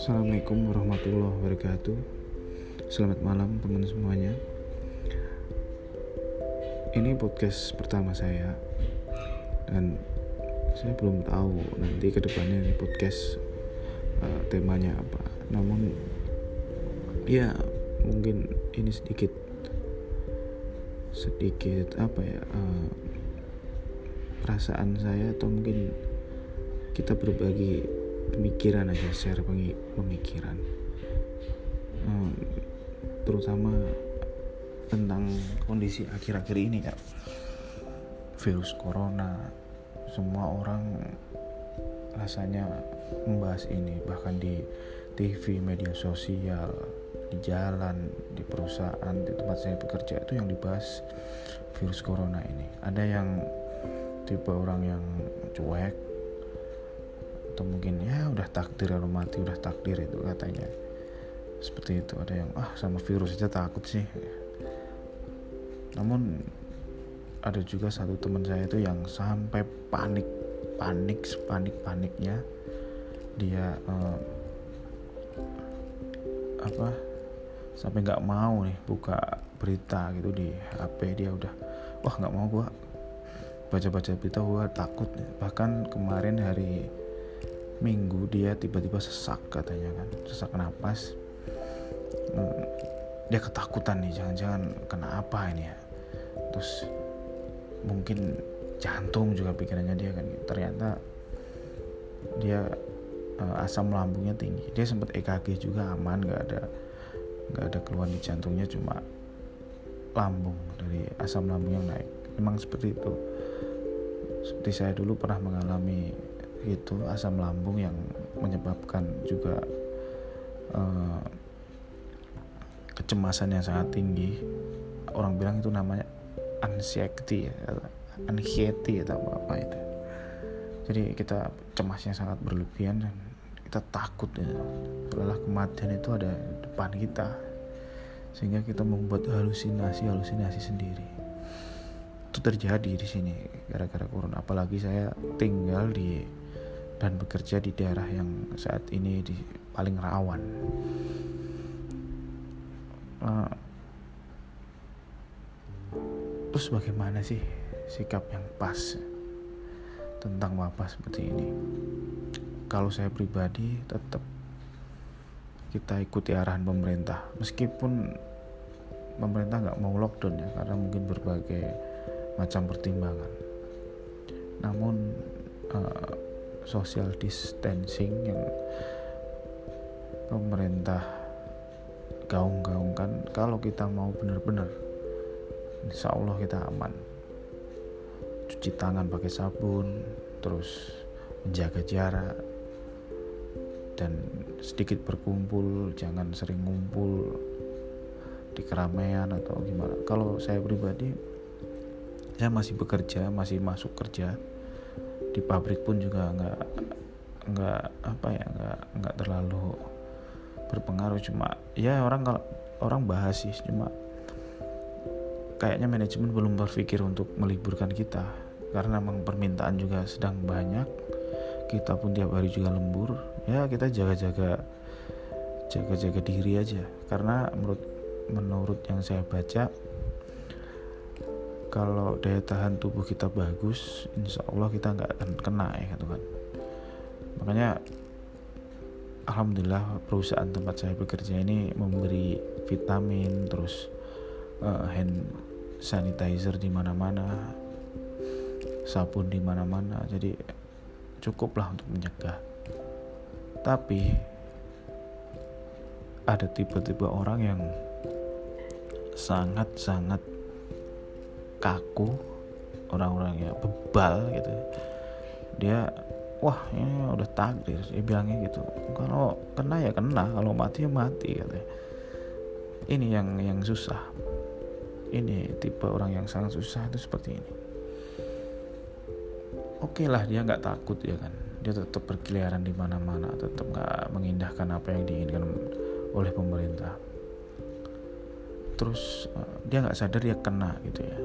Assalamualaikum warahmatullahi wabarakatuh. Selamat malam teman semuanya. Ini podcast pertama saya. Dan saya belum tahu nanti ke depannya ini podcast uh, temanya apa. Namun ya mungkin ini sedikit sedikit apa ya uh, perasaan saya atau mungkin kita berbagi pemikiran aja share pemikiran. Terutama tentang kondisi akhir-akhir ini ya virus corona semua orang rasanya membahas ini bahkan di TV media sosial di jalan di perusahaan di tempat saya bekerja itu yang dibahas virus corona ini. Ada yang tipe orang yang cuek atau mungkin ya udah takdir kalau mati udah takdir itu katanya. Seperti itu ada yang ah sama virus aja takut sih. Namun ada juga satu teman saya itu yang sampai panik panik panik paniknya dia eh, apa sampai nggak mau nih buka berita gitu di HP dia udah wah nggak mau gua baca-baca berita gua takut. Bahkan kemarin hari minggu dia tiba-tiba sesak katanya kan. Sesak napas. Hmm, dia ketakutan nih jangan-jangan kena apa ini ya. Terus mungkin jantung juga pikirannya dia kan. Ternyata dia uh, asam lambungnya tinggi. Dia sempat EKG juga aman nggak ada nggak ada keluhan di jantungnya cuma lambung dari asam lambung yang naik. Memang seperti itu seperti saya dulu pernah mengalami itu asam lambung yang menyebabkan juga uh, kecemasan yang sangat tinggi. Orang bilang itu namanya anxiety ya anxiety atau apa, apa itu. Jadi kita cemasnya sangat berlebihan dan kita takut ya. setelah kematian itu ada depan kita sehingga kita membuat halusinasi halusinasi sendiri itu terjadi di sini gara-gara corona apalagi saya tinggal di dan bekerja di daerah yang saat ini di paling rawan. Uh, terus bagaimana sih sikap yang pas tentang wabah seperti ini? Kalau saya pribadi tetap kita ikuti arahan pemerintah, meskipun pemerintah nggak mau lockdown ya karena mungkin berbagai macam pertimbangan. Namun uh, social distancing yang pemerintah gaung-gaungkan kalau kita mau benar-benar insya Allah kita aman cuci tangan pakai sabun terus menjaga jarak dan sedikit berkumpul jangan sering ngumpul di keramaian atau gimana kalau saya pribadi saya masih bekerja masih masuk kerja. Di pabrik pun juga nggak nggak apa ya nggak nggak terlalu berpengaruh. Cuma ya orang kalau orang bahas sih cuma kayaknya manajemen belum berpikir untuk meliburkan kita. Karena memang permintaan juga sedang banyak. Kita pun tiap hari juga lembur. Ya kita jaga-jaga jaga-jaga diri aja. Karena menurut menurut yang saya baca kalau daya tahan tubuh kita bagus insya Allah kita nggak akan kena ya gitu kan. Makanya Alhamdulillah perusahaan tempat saya bekerja ini memberi vitamin terus uh, hand sanitizer di mana-mana sabun di mana-mana. Jadi cukuplah untuk mencegah. Tapi ada tipe-tipe orang yang sangat-sangat kaku orang-orang ya bebal gitu. Dia wah ini udah takdir dia bilangnya gitu. Kalau kena ya kena kalau mati ya mati katanya. Ini yang yang susah. Ini tipe orang yang sangat susah itu seperti ini. Oke okay lah dia nggak takut ya kan. Dia tetap berkeliaran di mana-mana tetap nggak mengindahkan apa yang diinginkan oleh pemerintah. Terus uh, dia nggak sadar dia kena gitu ya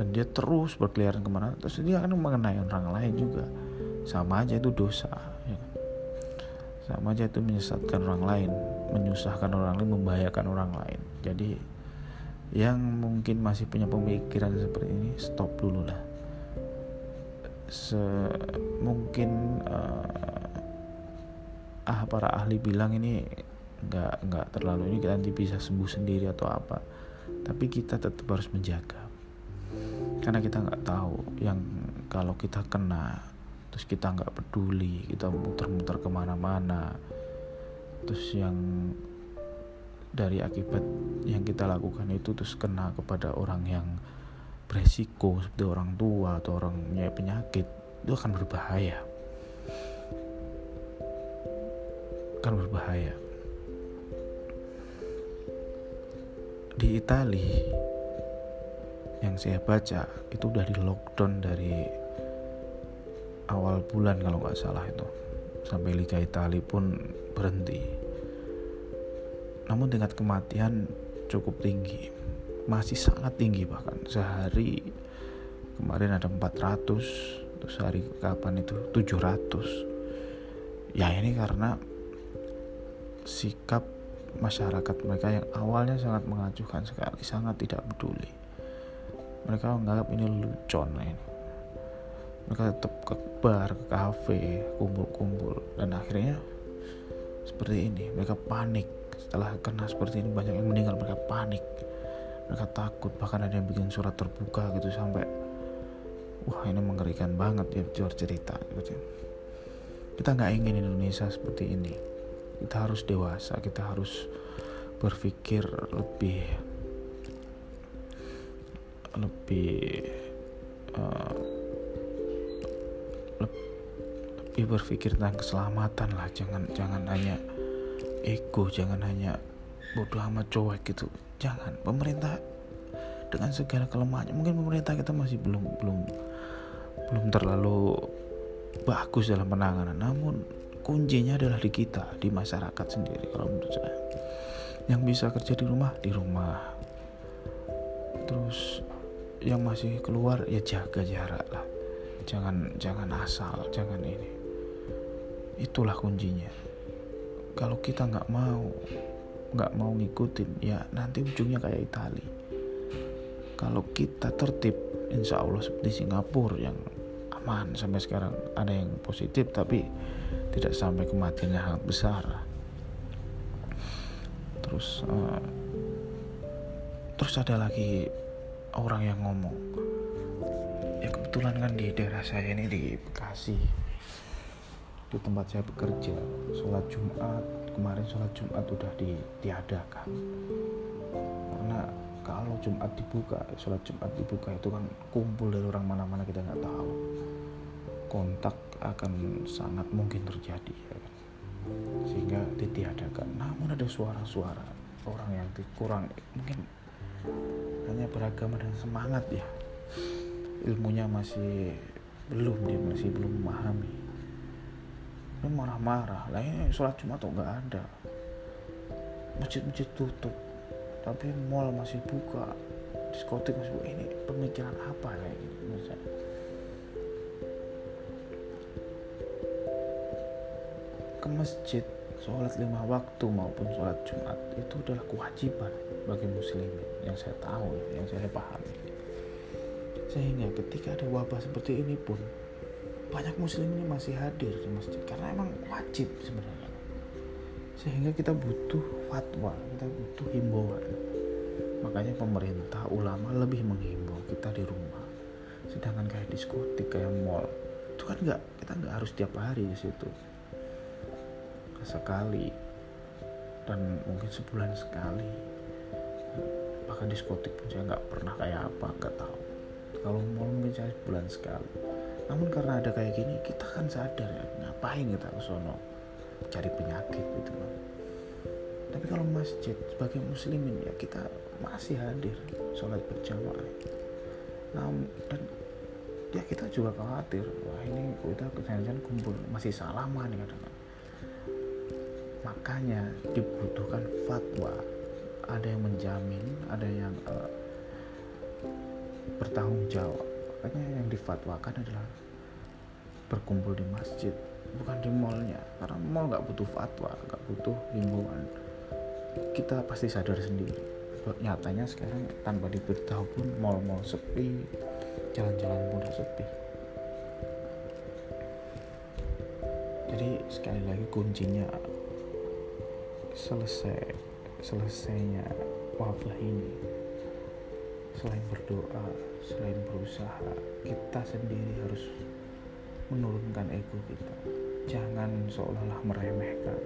dan dia terus berkeliaran ke mana terus dia akan mengenai orang lain juga sama aja itu dosa ya. Kan? sama aja itu menyesatkan orang lain menyusahkan orang lain membahayakan orang lain jadi yang mungkin masih punya pemikiran seperti ini stop dulu lah Se mungkin uh, ah para ahli bilang ini nggak nggak terlalu ini nanti bisa sembuh sendiri atau apa tapi kita tetap harus menjaga karena kita nggak tahu yang kalau kita kena terus kita nggak peduli kita muter-muter ke mana-mana. Terus yang dari akibat yang kita lakukan itu terus kena kepada orang yang beresiko seperti orang tua atau orang punya penyakit itu akan berbahaya. Akan berbahaya. Di Italia yang saya baca itu udah di lockdown dari awal bulan kalau nggak salah itu. Sampai Liga Italia pun berhenti. Namun tingkat kematian cukup tinggi. Masih sangat tinggi bahkan. Sehari kemarin ada 400 terus hari kapan itu? 700 ya ini karena sikap masyarakat mereka yang awalnya sangat mengajukan sekali sangat tidak peduli mereka menganggap ini lucon ini. Mereka tetap ke bar ke kafe kumpul-kumpul. Dan akhirnya seperti ini mereka panik. Setelah kena seperti ini banyak yang meninggal. Mereka panik. Mereka takut. Bahkan ada yang bikin surat terbuka gitu sampai wah ini mengerikan banget ya jual cerita gitu. Kita nggak ingin Indonesia seperti ini. Kita harus dewasa. Kita harus berpikir lebih lebih uh, lebih berpikir tentang keselamatan lah. Jangan jangan hanya ego jangan hanya bodoh amat cuek gitu. Jangan. Pemerintah dengan segala kelemahannya mungkin pemerintah kita masih belum belum belum terlalu bagus dalam penanganan. Namun kuncinya adalah di kita di masyarakat sendiri kalau menurut saya. Yang bisa kerja di rumah di rumah. Terus yang masih keluar ya jaga jarak lah. Jangan jangan asal jangan ini. Itulah kuncinya. Kalau kita nggak mau nggak mau ngikutin ya nanti ujungnya kayak Itali. Kalau kita tertib insya Allah seperti Singapura yang aman sampai sekarang ada yang positif tapi tidak sampai kematian yang sangat besar. Terus uh, terus ada lagi orang yang ngomong. Ya kebetulan kan di daerah saya ini di Bekasi. Di tempat saya bekerja sholat Jumat kemarin sholat Jumat udah ditiadakan karena kalau Jumat dibuka sholat Jumat dibuka itu kan kumpul dari orang mana-mana kita nggak tahu. Kontak akan sangat mungkin terjadi ya kan? sehingga ditiadakan namun ada suara-suara orang yang kurang mungkin hanya beragama dan semangat ya ilmunya masih belum dia masih belum memahami. Ini marah-marah. Lah ini sholat Jumat tuh nggak ada? Masjid-masjid tutup. Tapi mall masih buka. Diskotik masih buka. Ini pemikiran apa kayak gini misalnya ke masjid sholat lima waktu maupun sholat Jumat itu adalah kewajiban bagi muslimin yang saya tahu yang saya pahami. Sehingga ketika ada wabah seperti ini pun banyak muslim ini masih hadir di masjid karena emang wajib sebenarnya. Sehingga kita butuh fatwa kita butuh himbauan. Makanya pemerintah ulama lebih menghimbau kita di rumah. Sedangkan kayak diskotik kayak mall itu kan nggak kita nggak harus tiap hari di situ. Sekali dan mungkin sebulan sekali bahkan diskotik pun saya nggak pernah kayak apa nggak tahu. Kalau mall mungkin saya sebulan sekali. Namun karena ada kayak gini kita kan sadar ya ngapain kita ke sono cari penyakit gitu kan tapi kalau masjid sebagai muslimin ya kita masih hadir sholat berjamaah. Namun dan ya kita juga khawatir wah ini kita kejanjian kumpul masih salaman kadang makanya dibutuhkan fatwa ada yang menjamin ada yang uh, bertanggung jawab. Makanya yang difatwakan adalah berkumpul di masjid bukan di mallnya. Karena mall nggak butuh fatwa nggak butuh himbauan. Kita pasti sadar sendiri. Nyatanya sekarang tanpa diberitahu pun mall-mall sepi jalan-jalan pun sepi. Jadi sekali lagi kuncinya selesai selesainya wabah ini selain berdoa selain berusaha kita sendiri harus menurunkan ego kita. Jangan seolah-olah meremehkan.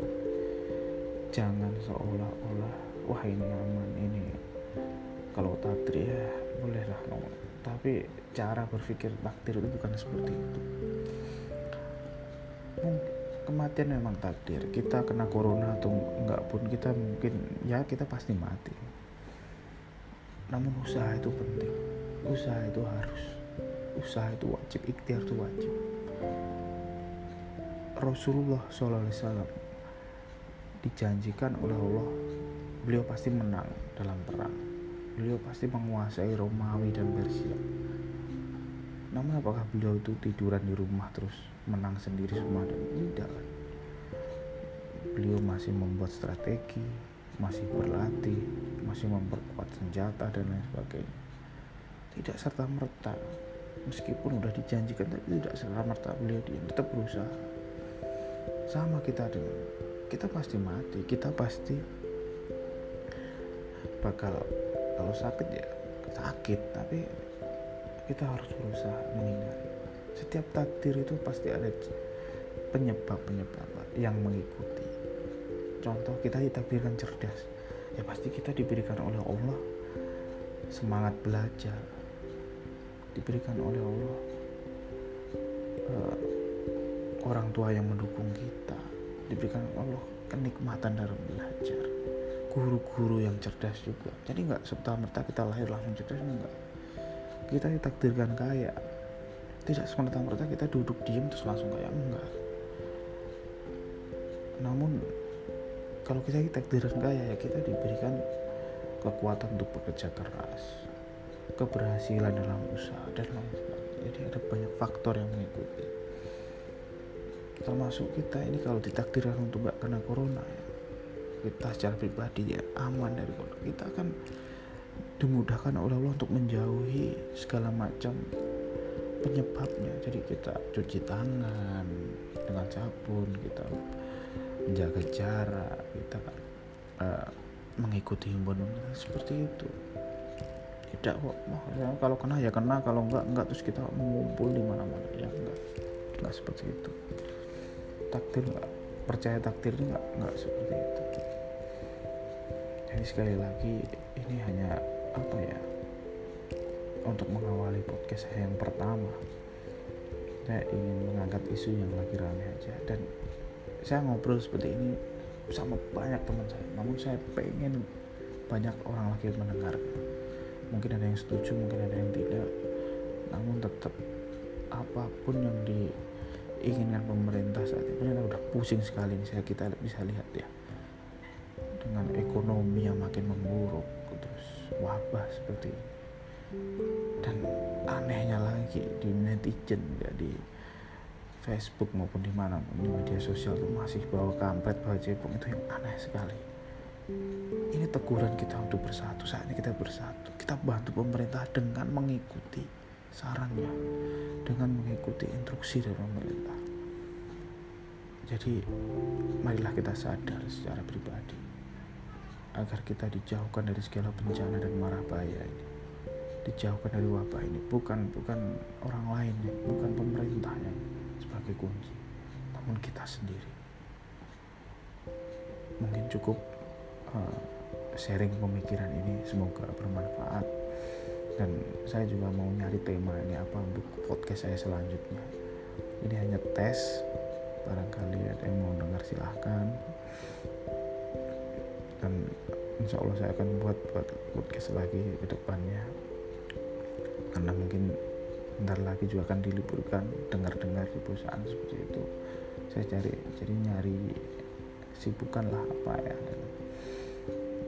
Jangan seolah-olah wah ini aman ini kalau takdir ya bolehlah ngomong tapi cara berpikir takdir itu bukan seperti itu kematian memang takdir. Kita kena corona atau enggak pun kita mungkin ya kita pasti mati. Namun usaha itu penting. Usaha itu harus. Usaha itu wajib ikhtiar itu wajib. Rasulullah SAW dijanjikan oleh Allah beliau pasti menang dalam perang. Beliau pasti menguasai Romawi dan Persia namun apakah beliau itu tiduran di rumah terus menang sendiri semua? Dan tidak kan. Beliau masih membuat strategi masih berlatih masih memperkuat senjata dan lain sebagainya. Tidak serta merta. Meskipun udah dijanjikan tapi tidak serta merta beliau dia tetap berusaha. Sama kita dengan kita pasti mati kita pasti bakal kalau sakit ya sakit tapi kita harus berusaha menghindari. Setiap takdir itu pasti ada penyebab-penyebab yang mengikuti. Contoh kita ditakdirkan cerdas. Ya pasti kita diberikan oleh Allah semangat belajar. Diberikan oleh Allah uh, orang tua yang mendukung kita. Diberikan Allah kenikmatan dalam belajar. Guru-guru yang cerdas juga. Jadi nggak serta merta kita lahir langsung cerdas enggak kita ditakdirkan kaya tidak semerta merta kita duduk diem terus langsung kaya enggak. Namun kalau kita ditakdirkan kaya ya kita diberikan kekuatan untuk bekerja keras keberhasilan dalam usaha dan lain sebagainya. Jadi ada banyak faktor yang mengikuti. Termasuk kita ini kalau ditakdirkan untuk gak kena corona ya kita secara pribadi ya aman dari corona. Kita akan dimudahkan oleh Allah untuk menjauhi segala macam penyebabnya. Jadi kita cuci tangan dengan sabun kita menjaga jarak kita uh, mengikuti himbauan seperti itu. Tidak kok ya, kalau kena ya kena kalau enggak enggak. Terus kita mengumpul di mana-mana. Ya enggak. Enggak seperti itu. Takdir nggak percaya takdir itu nggak nggak seperti itu. Jadi sekali lagi ini hanya apa ya untuk mengawali podcast saya yang pertama saya ingin mengangkat isu yang lagi rame aja. Dan saya ngobrol seperti ini sama banyak teman saya namun saya pengen banyak orang lagi mendengar. Mungkin ada yang setuju mungkin ada yang tidak. Namun tetap apa pun yang di inginkan pemerintah saat ini udah pusing sekali nih saya kita bisa lihat ya. Dengan ekonomi yang makin memburuk terus wabah seperti ini. Dan anehnya lagi di netizen ya di Facebook maupun di mana di media sosial itu masih bawa kampret bawa cebong itu yang aneh sekali. Ini teguran kita untuk bersatu saatnya kita bersatu. Kita bantu pemerintah dengan mengikuti sarannya dengan mengikuti instruksi dari pemerintah. Jadi marilah kita sadar secara pribadi agar kita dijauhkan dari segala bencana dan marah bahaya ini. Dijauhkan dari wabah ini. Bukan bukan orang lain bukan pemerintah yang sebagai kunci, namun kita sendiri. Mungkin cukup uh, sharing pemikiran ini. Semoga bermanfaat. Dan saya juga mau nyari tema ini apa untuk podcast saya selanjutnya. Ini hanya tes. Barangkali ada yang mau dengar silahkan dan insya Allah saya akan buat buat podcast lagi ke depannya karena mungkin bentar lagi juga akan diliburkan dengar-dengar di perusahaan seperti itu saya cari jadi nyari sibukan lah apa ya dan,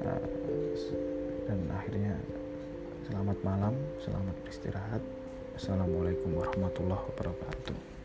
uh, dan akhirnya Selamat malam, selamat beristirahat. Assalamualaikum warahmatullahi wabarakatuh.